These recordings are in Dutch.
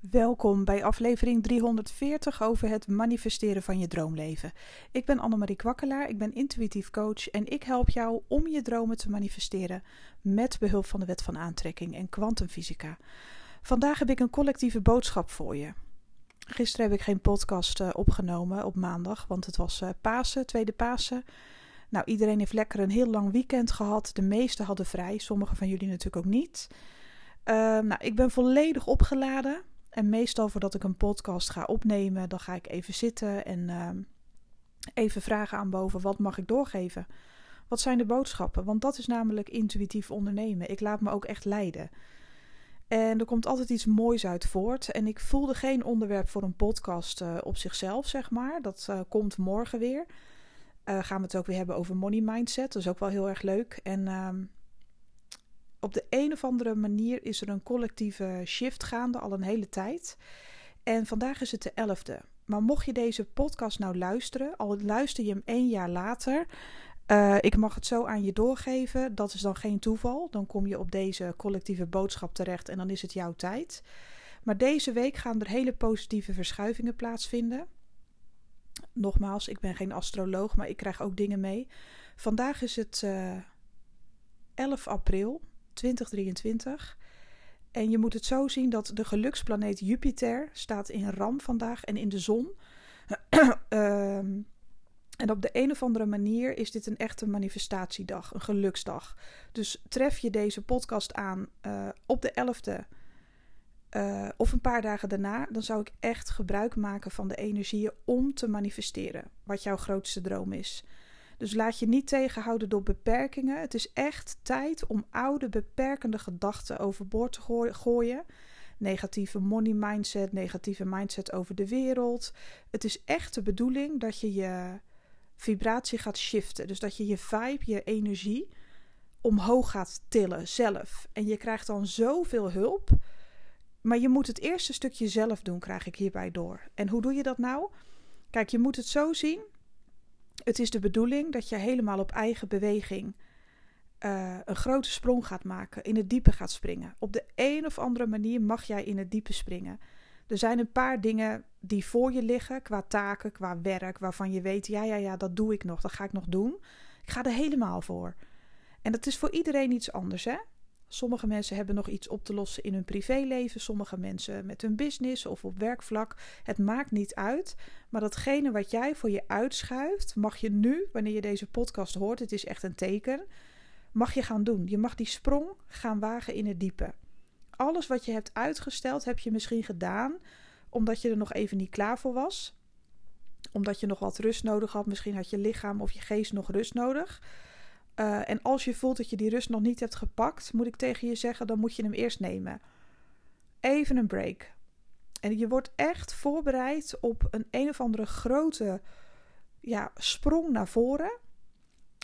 Welkom bij aflevering 340 over het manifesteren van je droomleven. Ik ben Annemarie Kwakkelaar, ik ben intuïtief coach en ik help jou om je dromen te manifesteren met behulp van de wet van aantrekking en kwantumfysica. Vandaag heb ik een collectieve boodschap voor je. Gisteren heb ik geen podcast uh, opgenomen op maandag, want het was uh, Pasen, tweede Pasen. Nou, iedereen heeft lekker een heel lang weekend gehad. De meesten hadden vrij, sommigen van jullie natuurlijk ook niet. Uh, nou, ik ben volledig opgeladen. En meestal voordat ik een podcast ga opnemen, dan ga ik even zitten en uh, even vragen aan boven: wat mag ik doorgeven? Wat zijn de boodschappen? Want dat is namelijk intuïtief ondernemen. Ik laat me ook echt leiden. En er komt altijd iets moois uit voort. En ik voelde geen onderwerp voor een podcast uh, op zichzelf, zeg maar. Dat uh, komt morgen weer. Uh, gaan we het ook weer hebben over money mindset. Dat is ook wel heel erg leuk. En ehm, op de een of andere manier is er een collectieve shift gaande al een hele tijd. En vandaag is het de 11e. Maar mocht je deze podcast nou luisteren, al luister je hem één jaar later, uh, ik mag het zo aan je doorgeven. Dat is dan geen toeval. Dan kom je op deze collectieve boodschap terecht en dan is het jouw tijd. Maar deze week gaan er hele positieve verschuivingen plaatsvinden. Nogmaals, ik ben geen astroloog, maar ik krijg ook dingen mee. Vandaag is het uh, 11 april 2023. En je moet het zo zien dat de geluksplaneet Jupiter staat in ram vandaag en in de zon. um, en op de een of andere manier is dit een echte manifestatiedag, een geluksdag. Dus tref je deze podcast aan uh, op de 11e uh, of een paar dagen daarna, dan zou ik echt gebruik maken van de energieën om te manifesteren wat jouw grootste droom is. Dus laat je niet tegenhouden door beperkingen. Het is echt tijd om oude beperkende gedachten overboord te gooien. Negatieve money mindset, negatieve mindset over de wereld. Het is echt de bedoeling dat je je vibratie gaat shiften. Dus dat je je vibe, je energie omhoog gaat tillen zelf. En je krijgt dan zoveel hulp. Maar je moet het eerste stukje zelf doen, krijg ik hierbij door. En hoe doe je dat nou? Kijk, je moet het zo zien het is de bedoeling dat je helemaal op eigen beweging uh, een grote sprong gaat maken, in het diepe gaat springen. Op de een of andere manier mag jij in het diepe springen. Er zijn een paar dingen die voor je liggen, qua taken, qua werk, waarvan je weet: ja, ja, ja, dat doe ik nog, dat ga ik nog doen. Ik ga er helemaal voor. En dat is voor iedereen iets anders, hè? Sommige mensen hebben nog iets op te lossen in hun privéleven, sommige mensen met hun business of op werkvlak. Het maakt niet uit, maar datgene wat jij voor je uitschuift, mag je nu, wanneer je deze podcast hoort, het is echt een teken, mag je gaan doen. Je mag die sprong gaan wagen in het diepe. Alles wat je hebt uitgesteld, heb je misschien gedaan omdat je er nog even niet klaar voor was. Omdat je nog wat rust nodig had. Misschien had je lichaam of je geest nog rust nodig. Uh, en als je voelt dat je die rust nog niet hebt gepakt, moet ik tegen je zeggen, dan moet je hem eerst nemen. Even een break. En je wordt echt voorbereid op een een of andere grote ja, sprong naar voren.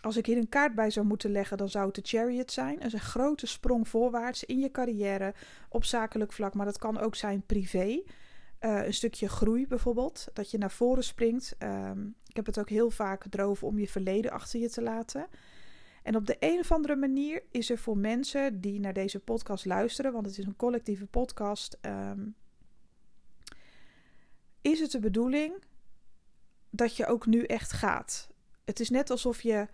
Als ik hier een kaart bij zou moeten leggen, dan zou het de chariot zijn. Dat is een grote sprong voorwaarts in je carrière op zakelijk vlak, maar dat kan ook zijn privé. Uh, een stukje groei bijvoorbeeld, dat je naar voren springt. Um, ik heb het ook heel vaak gedroven om je verleden achter je te laten. En op de een of andere manier is er voor mensen die naar deze podcast luisteren, want het is een collectieve podcast, um, is het de bedoeling dat je ook nu echt gaat. Het is net alsof je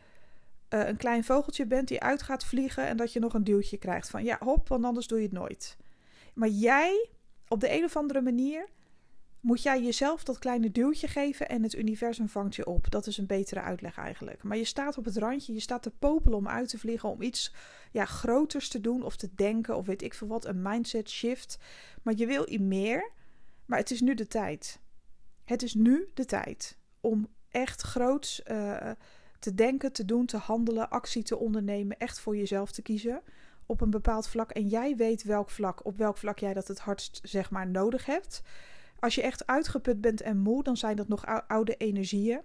uh, een klein vogeltje bent die uit gaat vliegen en dat je nog een duwtje krijgt van ja, hop, want anders doe je het nooit. Maar jij, op de een of andere manier, moet jij jezelf dat kleine duwtje geven en het universum vangt je op. Dat is een betere uitleg eigenlijk. Maar je staat op het randje, je staat te popelen om uit te vliegen, om iets ja, groters te doen of te denken of weet ik veel wat, een mindset shift. Maar je wil meer, maar het is nu de tijd. Het is nu de tijd om echt groots uh, te denken, te doen, te handelen, actie te ondernemen, echt voor jezelf te kiezen op een bepaald vlak. En jij weet welk vlak, op welk vlak jij dat het hardst zeg maar nodig hebt. Als je echt uitgeput bent en moe, dan zijn dat nog oude energieën.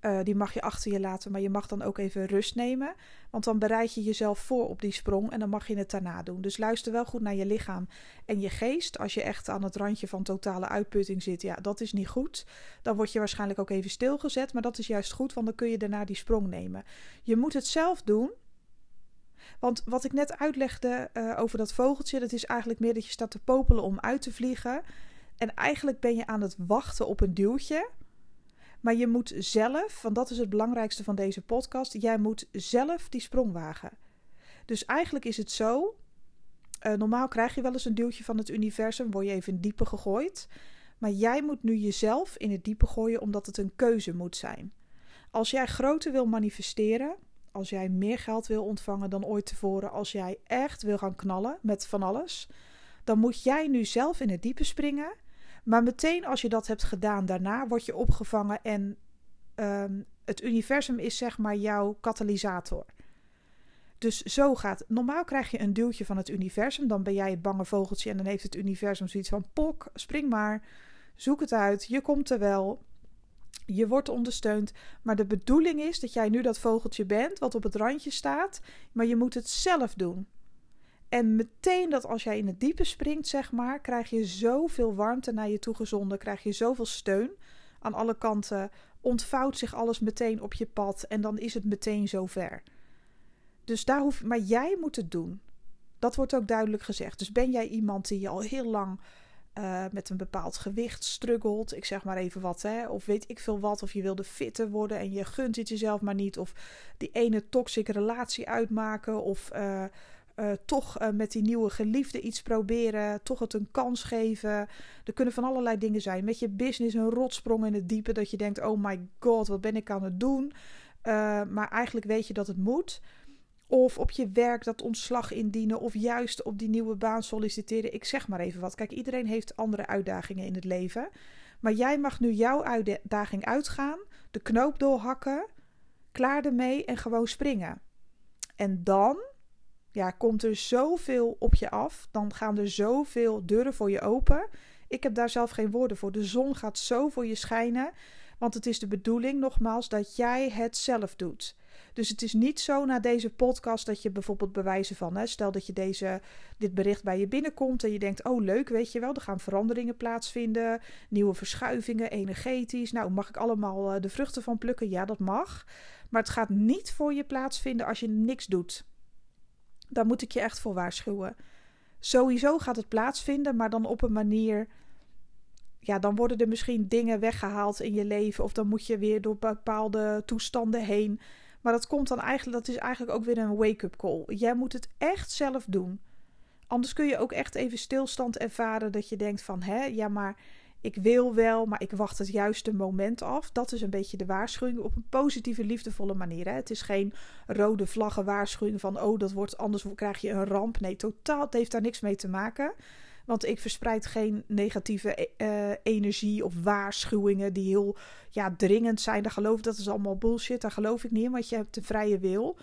Uh, die mag je achter je laten, maar je mag dan ook even rust nemen. Want dan bereid je jezelf voor op die sprong en dan mag je het daarna doen. Dus luister wel goed naar je lichaam en je geest. Als je echt aan het randje van totale uitputting zit, ja, dat is niet goed. Dan word je waarschijnlijk ook even stilgezet, maar dat is juist goed, want dan kun je daarna die sprong nemen. Je moet het zelf doen. Want wat ik net uitlegde uh, over dat vogeltje, dat is eigenlijk meer dat je staat te popelen om uit te vliegen. En eigenlijk ben je aan het wachten op een duwtje. Maar je moet zelf, want dat is het belangrijkste van deze podcast, jij moet zelf die sprong wagen. Dus eigenlijk is het zo. Uh, normaal krijg je wel eens een duwtje van het universum, word je even in diepe gegooid. Maar jij moet nu jezelf in het diepe gooien omdat het een keuze moet zijn. Als jij groter wil manifesteren, als jij meer geld wil ontvangen dan ooit tevoren, als jij echt wil gaan knallen met van alles, dan moet jij nu zelf in het diepe springen. Maar meteen als je dat hebt gedaan, daarna word je opgevangen en um, het universum is zeg maar jouw katalysator. Dus zo gaat. Normaal krijg je een duwtje van het universum. Dan ben jij het bange vogeltje. En dan heeft het universum zoiets van: pok, spring maar. Zoek het uit. Je komt er wel. Je wordt ondersteund. Maar de bedoeling is dat jij nu dat vogeltje bent. Wat op het randje staat. Maar je moet het zelf doen. En meteen dat als jij in het diepe springt, zeg maar, krijg je zoveel warmte naar je toe gezonden. Krijg je zoveel steun aan alle kanten. Ontvouwt zich alles meteen op je pad. En dan is het meteen zover. Dus daar hoef, maar jij moet het doen. Dat wordt ook duidelijk gezegd. Dus ben jij iemand die al heel lang uh, met een bepaald gewicht struggelt, ik zeg maar even wat, hè, of weet ik veel wat, of je wilde fitter worden en je gunt het jezelf maar niet, of die ene toxische relatie uitmaken, of uh, uh, toch met die nieuwe geliefde iets proberen, toch het een kans geven. Er kunnen van allerlei dingen zijn. Met je business een rotsprong in het diepe, dat je denkt: oh my god, wat ben ik aan het doen? maar eigenlijk weet je dat het moet. Of op je werk dat ontslag indienen. Of juist op die nieuwe baan solliciteren. Ik zeg maar even wat. Kijk, iedereen heeft andere uitdagingen in het leven. Maar jij mag nu jouw uitdaging uitgaan. De knoop doorhakken. Klaar ermee en gewoon springen. En dan ja, komt er zoveel op je af. Dan gaan er zoveel deuren voor je open. Ik heb daar zelf geen woorden voor. De zon gaat zo voor je schijnen. Want het is de bedoeling, nogmaals, dat jij het zelf doet. Dus het is niet zo na deze podcast dat je bijvoorbeeld bewijzen van, hè, stel dat je deze, dit bericht bij je binnenkomt en je denkt, oh leuk, weet je wel, er gaan veranderingen plaatsvinden, nieuwe verschuivingen, energetisch. Nou, mag ik allemaal eh, de vruchten van plukken? Ja, dat mag. Maar het gaat niet voor je plaatsvinden als je niks doet. Daar moet ik je echt voor waarschuwen. Sowieso gaat het plaatsvinden, maar dan op een manier ja, dan worden er misschien dingen weggehaald in je leven. Of dan moet je weer door bepaalde toestanden heen. Maar dat komt dan eigenlijk, dat is eigenlijk ook weer een wake-up call. Jij moet het echt zelf doen. Anders kun je ook echt even stilstand ervaren dat je denkt van, hè, ja, maar ik wil wel, maar ik wacht het juiste moment af. Dat is een beetje de waarschuwing op een positieve, liefdevolle manier. Hè? Het is geen rode vlaggen waarschuwing van, oh, dat wordt anders, krijg je een ramp. Nee, totaal, het heeft daar niks mee te maken. Want ik verspreid geen negatieve uh, energie of waarschuwingen die heel ja, dringend zijn. Daar geloof ik, dat is allemaal bullshit. Daar geloof ik niet in, want je hebt de vrije wil.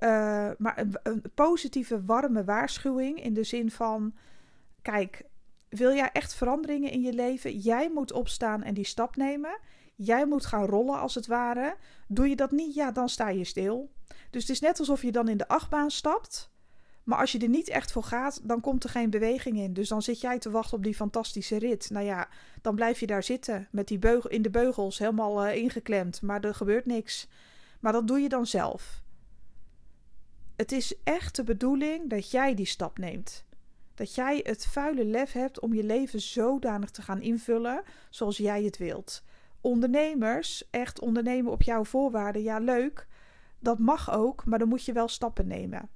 Uh, maar een, positieve, warme waarschuwing in de zin van: kijk, wil jij echt veranderingen in je leven? Jij moet opstaan en die stap nemen. Jij moet gaan rollen als het ware. Doe je dat niet, ja, dan sta je stil. Dus het is net alsof je dan in de achtbaan stapt. Maar als je er niet echt voor gaat, dan komt er geen beweging in. Dus dan zit jij te wachten op die fantastische rit. Nou ja, dan blijf je daar zitten met die beugel in de beugels helemaal uh, ingeklemd. Maar er gebeurt niks. Maar dat doe je dan zelf. Het is echt de bedoeling dat jij die stap neemt. Dat jij het vuile lef hebt om je leven zodanig te gaan invullen zoals jij het wilt. Ondernemers, echt ondernemen op jouw voorwaarden, ja leuk. Dat mag ook, maar dan moet je wel stappen nemen.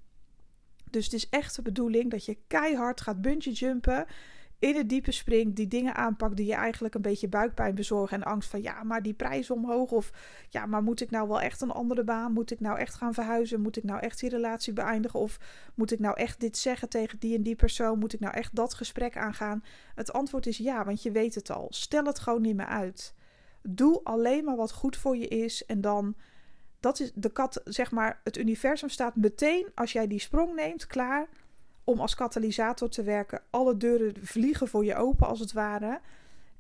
Dus het is echt de bedoeling dat je keihard gaat bungee jumpen. In het diepe springt, die dingen aanpakt die je eigenlijk een beetje buikpijn bezorgen. En angst van ja, maar die prijs omhoog. Of ja, maar moet ik nou wel echt een andere baan? Moet ik nou echt gaan verhuizen? Moet ik nou echt die relatie beëindigen? Of moet ik nou echt dit zeggen tegen die en die persoon? Moet ik nou echt dat gesprek aangaan? Het antwoord is ja, want je weet het al. Stel het gewoon niet meer uit. Doe alleen maar wat goed voor je is. En dan dat is de kat, zeg maar, het universum staat meteen als jij die sprong neemt klaar om als katalysator te werken. Alle deuren vliegen voor je open als het ware.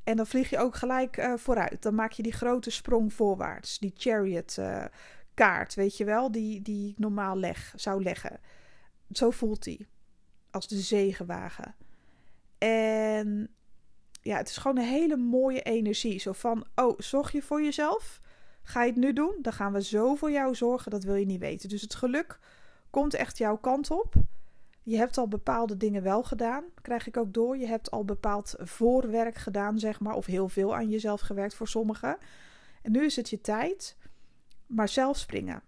En dan vlieg je ook gelijk uh, vooruit. Dan maak je die grote sprong voorwaarts. Die chariot uh, kaart, weet je wel, die, die ik normaal leg, zou leggen. Zo voelt die. Als de zegenwagen. En ja, het is gewoon een hele mooie energie. Zo van, oh, zorg je voor jezelf? Ga je het nu doen? Dan gaan we zo voor jou zorgen, dat wil je niet weten. Dus het geluk komt echt jouw kant op. Je hebt al bepaalde dingen wel gedaan, krijg ik ook door. Je hebt al bepaald voorwerk gedaan, zeg maar, of heel veel aan jezelf gewerkt voor sommigen. En nu is het je tijd, maar zelf springen.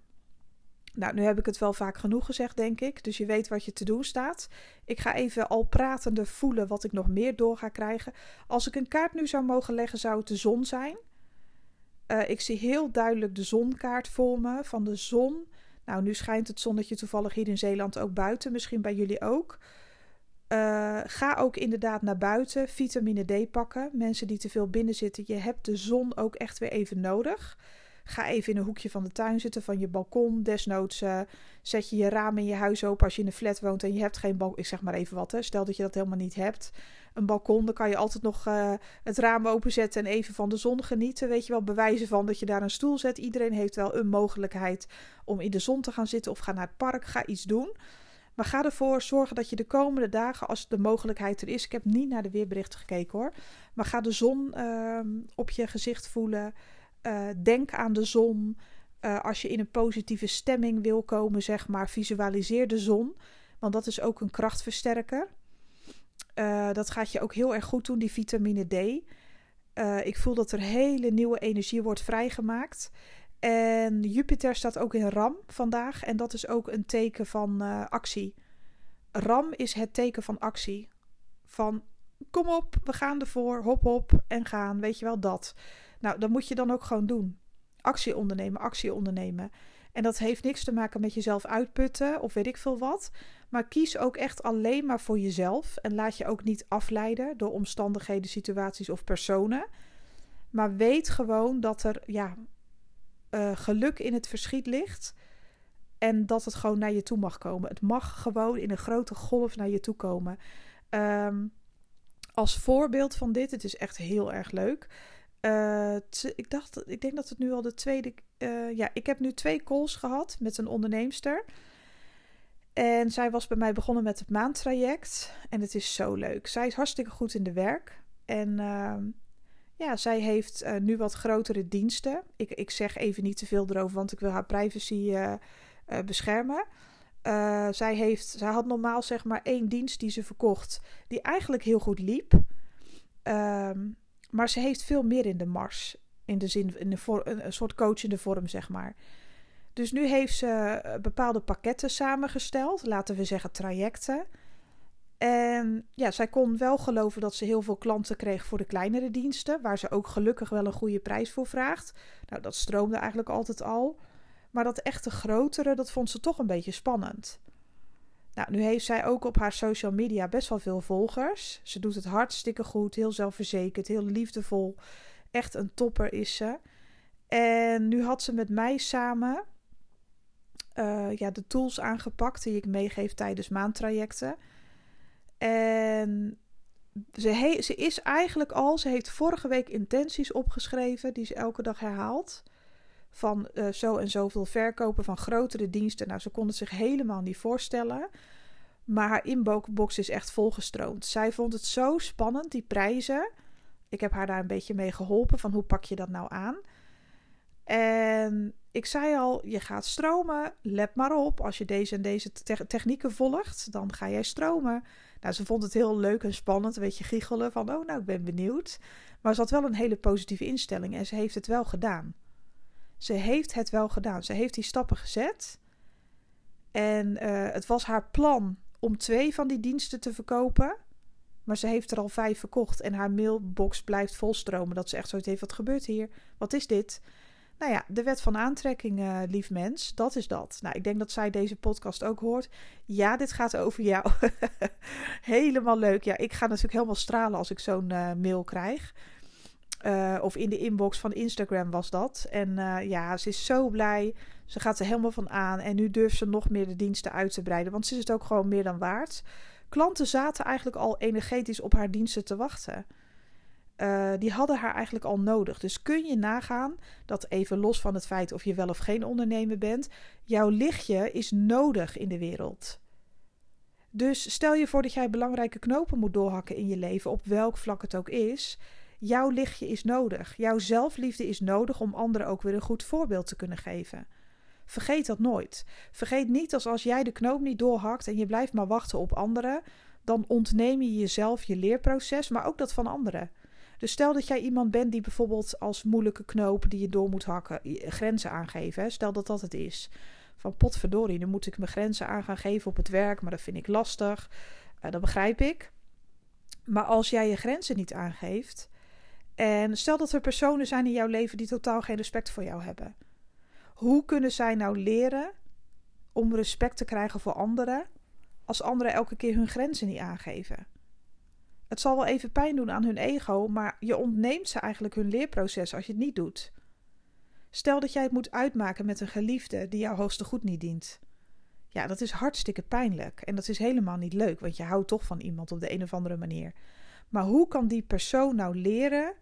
Nou, nu heb ik het wel vaak genoeg gezegd, denk ik. Dus je weet wat je te doen staat. Ik ga even al pratende voelen wat ik nog meer door ga krijgen. Als ik een kaart nu zou mogen leggen, zou het de zon zijn. Uh, ik zie heel duidelijk de zonkaart voor me. Van de zon. Nou, nu schijnt het zonnetje toevallig hier in Zeeland ook buiten. Misschien bij jullie ook. Uh, ga ook inderdaad naar buiten. Vitamine D pakken. Mensen die te veel binnen zitten. Je hebt de zon ook echt weer even nodig. Ga even in een hoekje van de tuin zitten, van je balkon. Desnoods uh, zet je je raam in je huis open als je in een flat woont en je hebt geen balkon. Ik zeg maar even wat, hè. stel dat je dat helemaal niet hebt. Een balkon, dan kan je altijd nog uh, het raam openzetten en even van de zon genieten. Weet je wel, bewijzen van dat je daar een stoel zet. Iedereen heeft wel een mogelijkheid om in de zon te gaan zitten of ga naar het park, ga iets doen. Maar ga ervoor zorgen dat je de komende dagen, als de mogelijkheid er is. Ik heb niet naar de weerberichten gekeken hoor. Maar ga de zon uh, op je gezicht voelen. Uh, denk aan de zon. Uh, als je in een positieve stemming wil komen, zeg maar, visualiseer de zon. Want dat is ook een krachtversterker. Uh, dat gaat je ook heel erg goed doen, die vitamine D. ik voel dat er hele nieuwe energie wordt vrijgemaakt. En Jupiter staat ook in Ram vandaag. En dat is ook een teken van actie. Ram is het teken van actie. Van kom op, we gaan ervoor, hop hop en gaan. Weet je wel dat. Nou, dat moet je dan ook gewoon doen. Actie ondernemen, actie ondernemen. En dat heeft niks te maken met jezelf uitputten of weet ik veel wat. Maar kies ook echt alleen maar voor jezelf. En laat je ook niet afleiden door omstandigheden, situaties of personen. Maar weet gewoon dat er ja, uh, geluk in het verschiet ligt. En dat het gewoon naar je toe mag komen. Het mag gewoon in een grote golf naar je toe komen. Um, als voorbeeld van dit, het is echt heel erg leuk. Uh, ik dacht, ik denk dat het nu al de tweede. Uh, ja, ik heb nu twee calls gehad met een onderneemster. En zij was bij mij begonnen met het maandtraject. En het is zo leuk. Zij is hartstikke goed in de werk. En uh, ja, zij heeft uh, nu wat grotere diensten. Ik, ik zeg even niet te veel erover, want ik wil haar privacy beschermen. zij, heeft, zij had normaal zeg maar één dienst die ze verkocht, die eigenlijk heel goed liep. Ehm, maar ze heeft veel meer in de mars. In de zin, in een soort coachende vorm, zeg maar. Dus nu heeft ze eh, bepaalde pakketten samengesteld. Laten we zeggen trajecten. En ja, zij kon wel geloven dat ze heel veel klanten kreeg voor de kleinere diensten. Waar ze ook gelukkig wel een goede prijs voor vraagt. Nou, dat stroomde eigenlijk altijd al. Maar dat echte grotere, dat vond ze toch een beetje spannend. Nou, nu heeft zij ook op haar social media best wel veel volgers. Ze doet het hartstikke goed, heel zelfverzekerd, heel liefdevol. Echt een topper is ze. En nu had ze met mij samen uh, ja, de tools aangepakt die ik meegeef tijdens maandtrajecten. En ze, ze is eigenlijk al, ze heeft vorige week intenties opgeschreven die ze elke dag herhaalt. Van uh, zo en zoveel verkopen van grotere diensten. Nou, ze kon het zich helemaal niet voorstellen. Maar haar inbox is echt volgestroomd. Zij vond het zo spannend, die prijzen. Ik heb haar daar een beetje mee geholpen van hoe pak je dat nou aan. En ik zei al, je gaat stromen. Let maar op, als je deze en deze te technieken volgt, dan ga jij stromen. Nou, ze vond het heel leuk en spannend, een beetje giechelen van, oh nou, ik ben benieuwd. Maar ze had wel een hele positieve instelling en ze heeft het wel gedaan. Ze heeft het wel gedaan. Ze heeft die stappen gezet. En uh, het was haar plan om twee van die diensten te verkopen. Maar ze heeft er al vijf verkocht en haar mailbox blijft volstromen. Dat ze echt zoiets heeft: wat gebeurt hier? Wat is dit? Nou ja, de wet van aantrekking, uh, lief mens, dat is dat. Nou, ik denk dat zij deze podcast ook hoort. Ja, dit gaat over jou. helemaal leuk. Ja, ik ga natuurlijk helemaal stralen als ik zo'n uh, mail krijg. Uh, of in de inbox van Instagram was dat. En ja, ze is zo blij. Ze gaat er helemaal van aan. En nu durft ze nog meer de diensten uit te breiden. Want ze is het ook gewoon meer dan waard. Klanten zaten eigenlijk al energetisch op haar diensten te wachten. Uh, die hadden haar eigenlijk al nodig. Dus kun je nagaan dat even los van het feit of je wel of geen ondernemer bent, jouw lichtje is nodig in de wereld. Dus stel je voor dat jij belangrijke knopen moet doorhakken in je leven, op welk vlak het ook is. Jouw lichtje is nodig. Jouw zelfliefde is nodig om anderen ook weer een goed voorbeeld te kunnen geven. Vergeet dat nooit. Vergeet niet dat als jij de knoop niet doorhakt en je blijft maar wachten op anderen, dan ontneem je jezelf je leerproces, maar ook dat van anderen. Dus stel dat jij iemand bent die bijvoorbeeld als moeilijke knoop die je door moet hakken, grenzen aangeven. Stel dat dat het is. Van potverdorie, nu moet ik mijn grenzen aan gaan geven op het werk, maar dat vind ik lastig. Uh, dat begrijp ik. Maar als jij je grenzen niet aangeeft, en stel dat er personen zijn in jouw leven die totaal geen respect voor jou hebben. Hoe kunnen zij nou leren om respect te krijgen voor anderen als anderen elke keer hun grenzen niet aangeven? Het zal wel even pijn doen aan hun ego, maar je ontneemt ze eigenlijk hun leerproces als je het niet doet. Stel dat jij het moet uitmaken met een geliefde die jouw hoogste goed niet dient. Ja, dat is hartstikke pijnlijk en dat is helemaal niet leuk, want je houdt toch van iemand op de een of andere manier. Maar hoe kan die persoon nou leren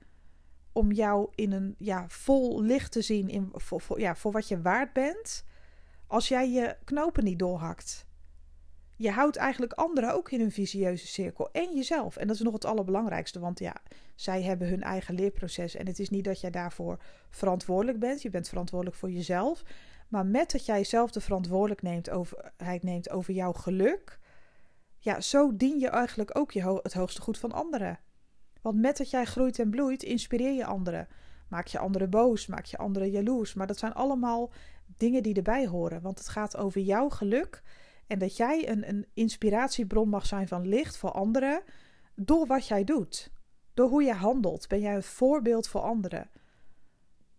om jou in een ja, vol licht te zien in, voor, ja, voor wat je waard bent, als jij je knopen niet doorhakt? Je houdt eigenlijk anderen ook in een visieuze cirkel en jezelf. En dat is nog het allerbelangrijkste, want ja, zij hebben hun eigen leerproces en het is niet dat jij daarvoor verantwoordelijk bent. Je bent verantwoordelijk voor jezelf. Maar met dat jij zelf de verantwoordelijkheid neemt neemt over jouw geluk, ja, zo dien je eigenlijk ook je het hoogste goed van anderen. Want met dat jij groeit en bloeit, inspireer je anderen. Maak je anderen boos, maak je anderen jaloers. Maar dat zijn allemaal dingen die erbij horen. Want het gaat over jouw geluk. En dat jij een, een inspiratiebron mag zijn van licht voor anderen. Door wat jij doet. Door hoe je handelt. Ben jij een voorbeeld voor anderen.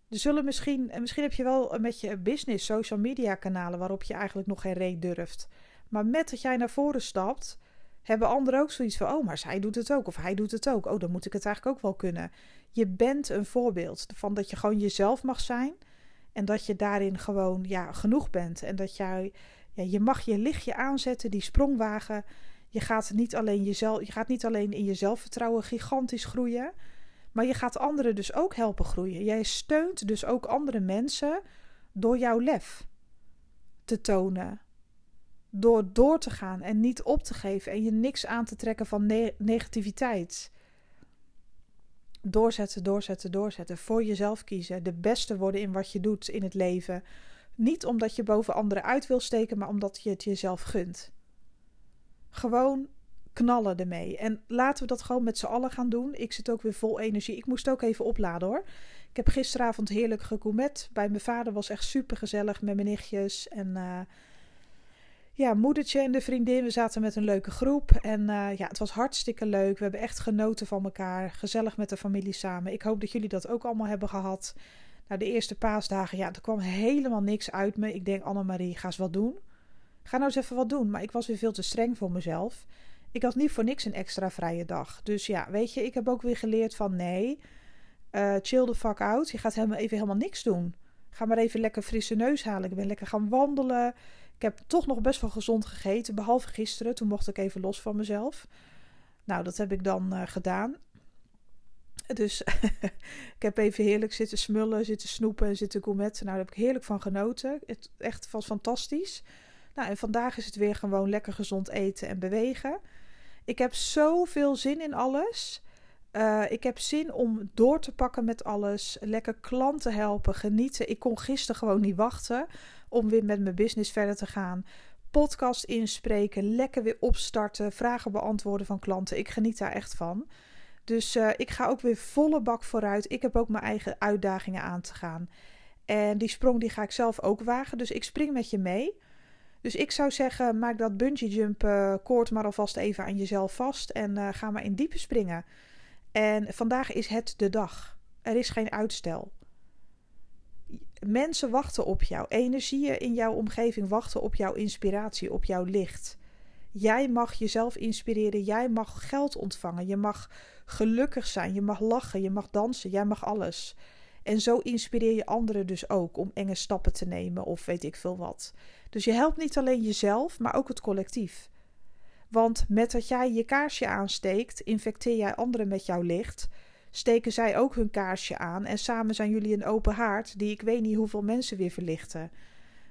Er zullen misschien, en misschien heb je wel met je business, social media kanalen waarop je eigenlijk nog geen reet durft. Maar met dat jij naar voren stapt, hebben anderen ook zoiets van: oh, maar zij doet het ook, of hij doet het ook. Oh, dan moet ik het eigenlijk ook wel kunnen. Je bent een voorbeeld van dat je gewoon jezelf mag zijn en dat je daarin gewoon ja, genoeg bent. En dat jij, ja, je mag je lichtje aanzetten, die sprongwagen. Je gaat, niet alleen jezelf, je gaat niet alleen in je zelfvertrouwen gigantisch groeien, maar je gaat anderen dus ook helpen groeien. Jij steunt dus ook andere mensen door jouw lef te tonen, door door te gaan en niet op te geven en je niks aan te trekken van negativiteit. Doorzetten, doorzetten, doorzetten. Voor jezelf kiezen. De beste worden in wat je doet in het leven. Niet omdat je boven anderen uit wil steken, maar omdat je het jezelf gunt. Gewoon knallen ermee. En laten we dat gewoon met z'n allen gaan doen. Ik zit ook weer vol energie. Ik moest ook even opladen hoor. Ik heb gisteravond heerlijk gegourmet. Bij mijn vader was echt super gezellig met mijn nichtjes. En uh, ja, moedertje en de vriendin. We zaten met een leuke groep. En uh, ja, het was hartstikke leuk. We hebben echt genoten van elkaar. Gezellig met de familie samen. Ik hoop dat jullie dat ook allemaal hebben gehad. Nou, de eerste paasdagen, ja, er kwam helemaal niks uit me. Ik denk, Annemarie, ga eens wat doen. Ga nou eens even wat doen. Maar ik was weer veel te streng voor mezelf. Ik had niet voor niks een extra vrije dag. Dus ja, weet je, ik heb ook weer geleerd van nee, uh, chill the fuck out. Je gaat helemaal even helemaal niks doen. Ga maar even lekker frisse neus halen. Ik ben lekker gaan wandelen. Ik heb toch nog best wel gezond gegeten, behalve gisteren. Toen mocht ik even los van mezelf. Nou, dat heb ik dan uh, gedaan. Dus ik heb even heerlijk zitten smullen, zitten snoepen en zitten gourmetten. Nou, daar heb ik heerlijk van genoten. Het echt was fantastisch. Nou, en vandaag is het weer gewoon lekker gezond eten en bewegen. Ik heb zoveel zin in alles. Uh, ik heb zin om door te pakken met alles. Lekker klanten helpen, genieten. Ik kon gisteren gewoon niet wachten om weer met mijn business verder te gaan. Podcast inspreken, lekker weer opstarten, vragen beantwoorden van klanten. Ik geniet daar echt van. Dus uh, ik ga ook weer volle bak vooruit. Ik heb ook mijn eigen uitdagingen aan te gaan. En die sprong die ga ik zelf ook wagen. Dus ik spring met je mee. Dus ik zou zeggen, maak dat bungee jump uh, koord maar alvast even aan jezelf vast. En uh, ga maar in diepe springen. En vandaag is het de dag. Er is geen uitstel. Mensen wachten op jou. Energieën in jouw omgeving wachten op jouw inspiratie, op jouw licht. Jij mag jezelf inspireren. Jij mag geld ontvangen. Je mag gelukkig zijn. Je mag lachen. Je mag dansen. Jij mag alles. En zo inspireer je anderen dus ook om enge stappen te nemen of weet ik veel wat. Dus je helpt niet alleen jezelf, maar ook het collectief. Want met dat jij je kaarsje aansteekt, infecteer jij anderen met jouw licht. Steken zij ook hun kaarsje aan en samen zijn jullie een open haard die ik weet niet hoeveel mensen weer verlichten.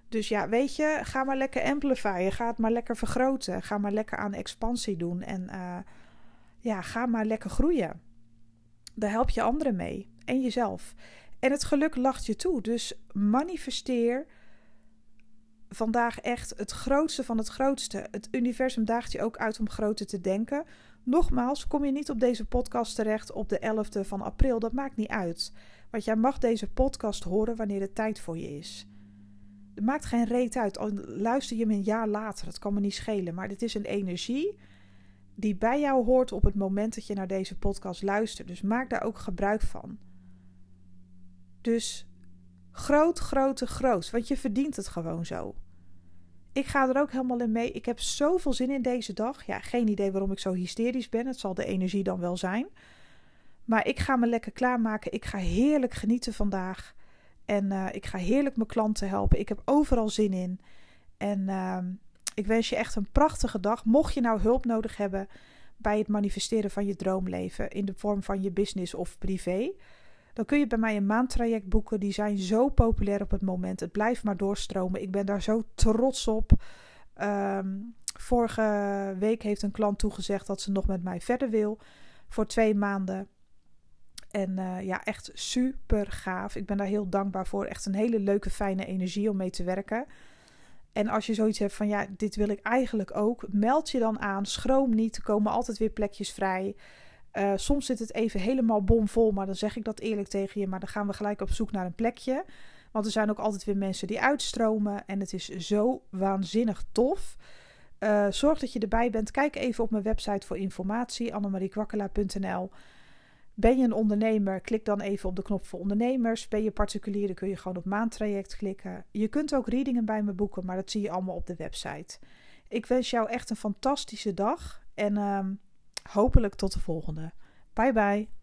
Dus ja, weet je, ga maar lekker amplifyen. Ga het maar lekker vergroten. Ga maar lekker aan expansie doen. En uh, ja, ga maar lekker groeien. Daar help je anderen mee. En jezelf. En het geluk lacht je toe. Dus manifesteer vandaag echt het grootste van het grootste. Het universum daagt je ook uit om groter te denken. Nogmaals, kom je niet op deze podcast terecht op de 11e van april, dat maakt niet uit. Want jij mag deze podcast horen wanneer het tijd voor je is. Het maakt geen reet uit. Al luister je hem een jaar later, dat kan me niet schelen. Maar dit is een energie die bij jou hoort op het moment dat je naar deze podcast luistert. Dus maak daar ook gebruik van. Dus groot, grote, groot. Want je verdient het gewoon zo. Ik ga er ook helemaal in mee. Ik heb zoveel zin in deze dag. Ja, geen idee waarom ik zo hysterisch ben. Het zal de energie dan wel zijn. Maar ik ga me lekker klaarmaken. Ik ga heerlijk genieten vandaag. En uh, ik ga heerlijk mijn klanten helpen. Ik heb overal zin in. En uh, ik wens je echt een prachtige dag. Mocht je nou hulp nodig hebben bij het manifesteren van je droomleven in de vorm van je business of privé, dan kun je bij mij een maandtraject boeken. Die zijn zo populair op het moment. Het blijft maar doorstromen. Ik ben daar zo trots op. Um, vorige week heeft een klant toegezegd dat ze nog met mij verder wil voor twee maanden. En uh, ja, echt super gaaf. Ik ben daar heel dankbaar voor. Echt een hele leuke, fijne energie om mee te werken. En als je zoiets hebt van ja, dit wil ik eigenlijk ook, meld je dan aan. Schroom niet, er komen altijd weer plekjes vrij. Uh, soms zit het even helemaal bomvol, maar dan zeg ik dat eerlijk tegen je. Maar dan gaan we gelijk op zoek naar een plekje. Want er zijn ook altijd weer mensen die uitstromen. En het is zo waanzinnig tof. Uh, zorg dat je erbij bent. Kijk even op mijn website voor informatie, annemariekwakkela.nl. Ben je een ondernemer, klik dan even op de knop voor ondernemers. Ben je particulier, dan kun je gewoon op maandtraject klikken. Je kunt ook readingen bij me boeken, maar dat zie je allemaal op de website. Ik wens jou echt een fantastische dag en uh, hopelijk tot de volgende. Bye bye.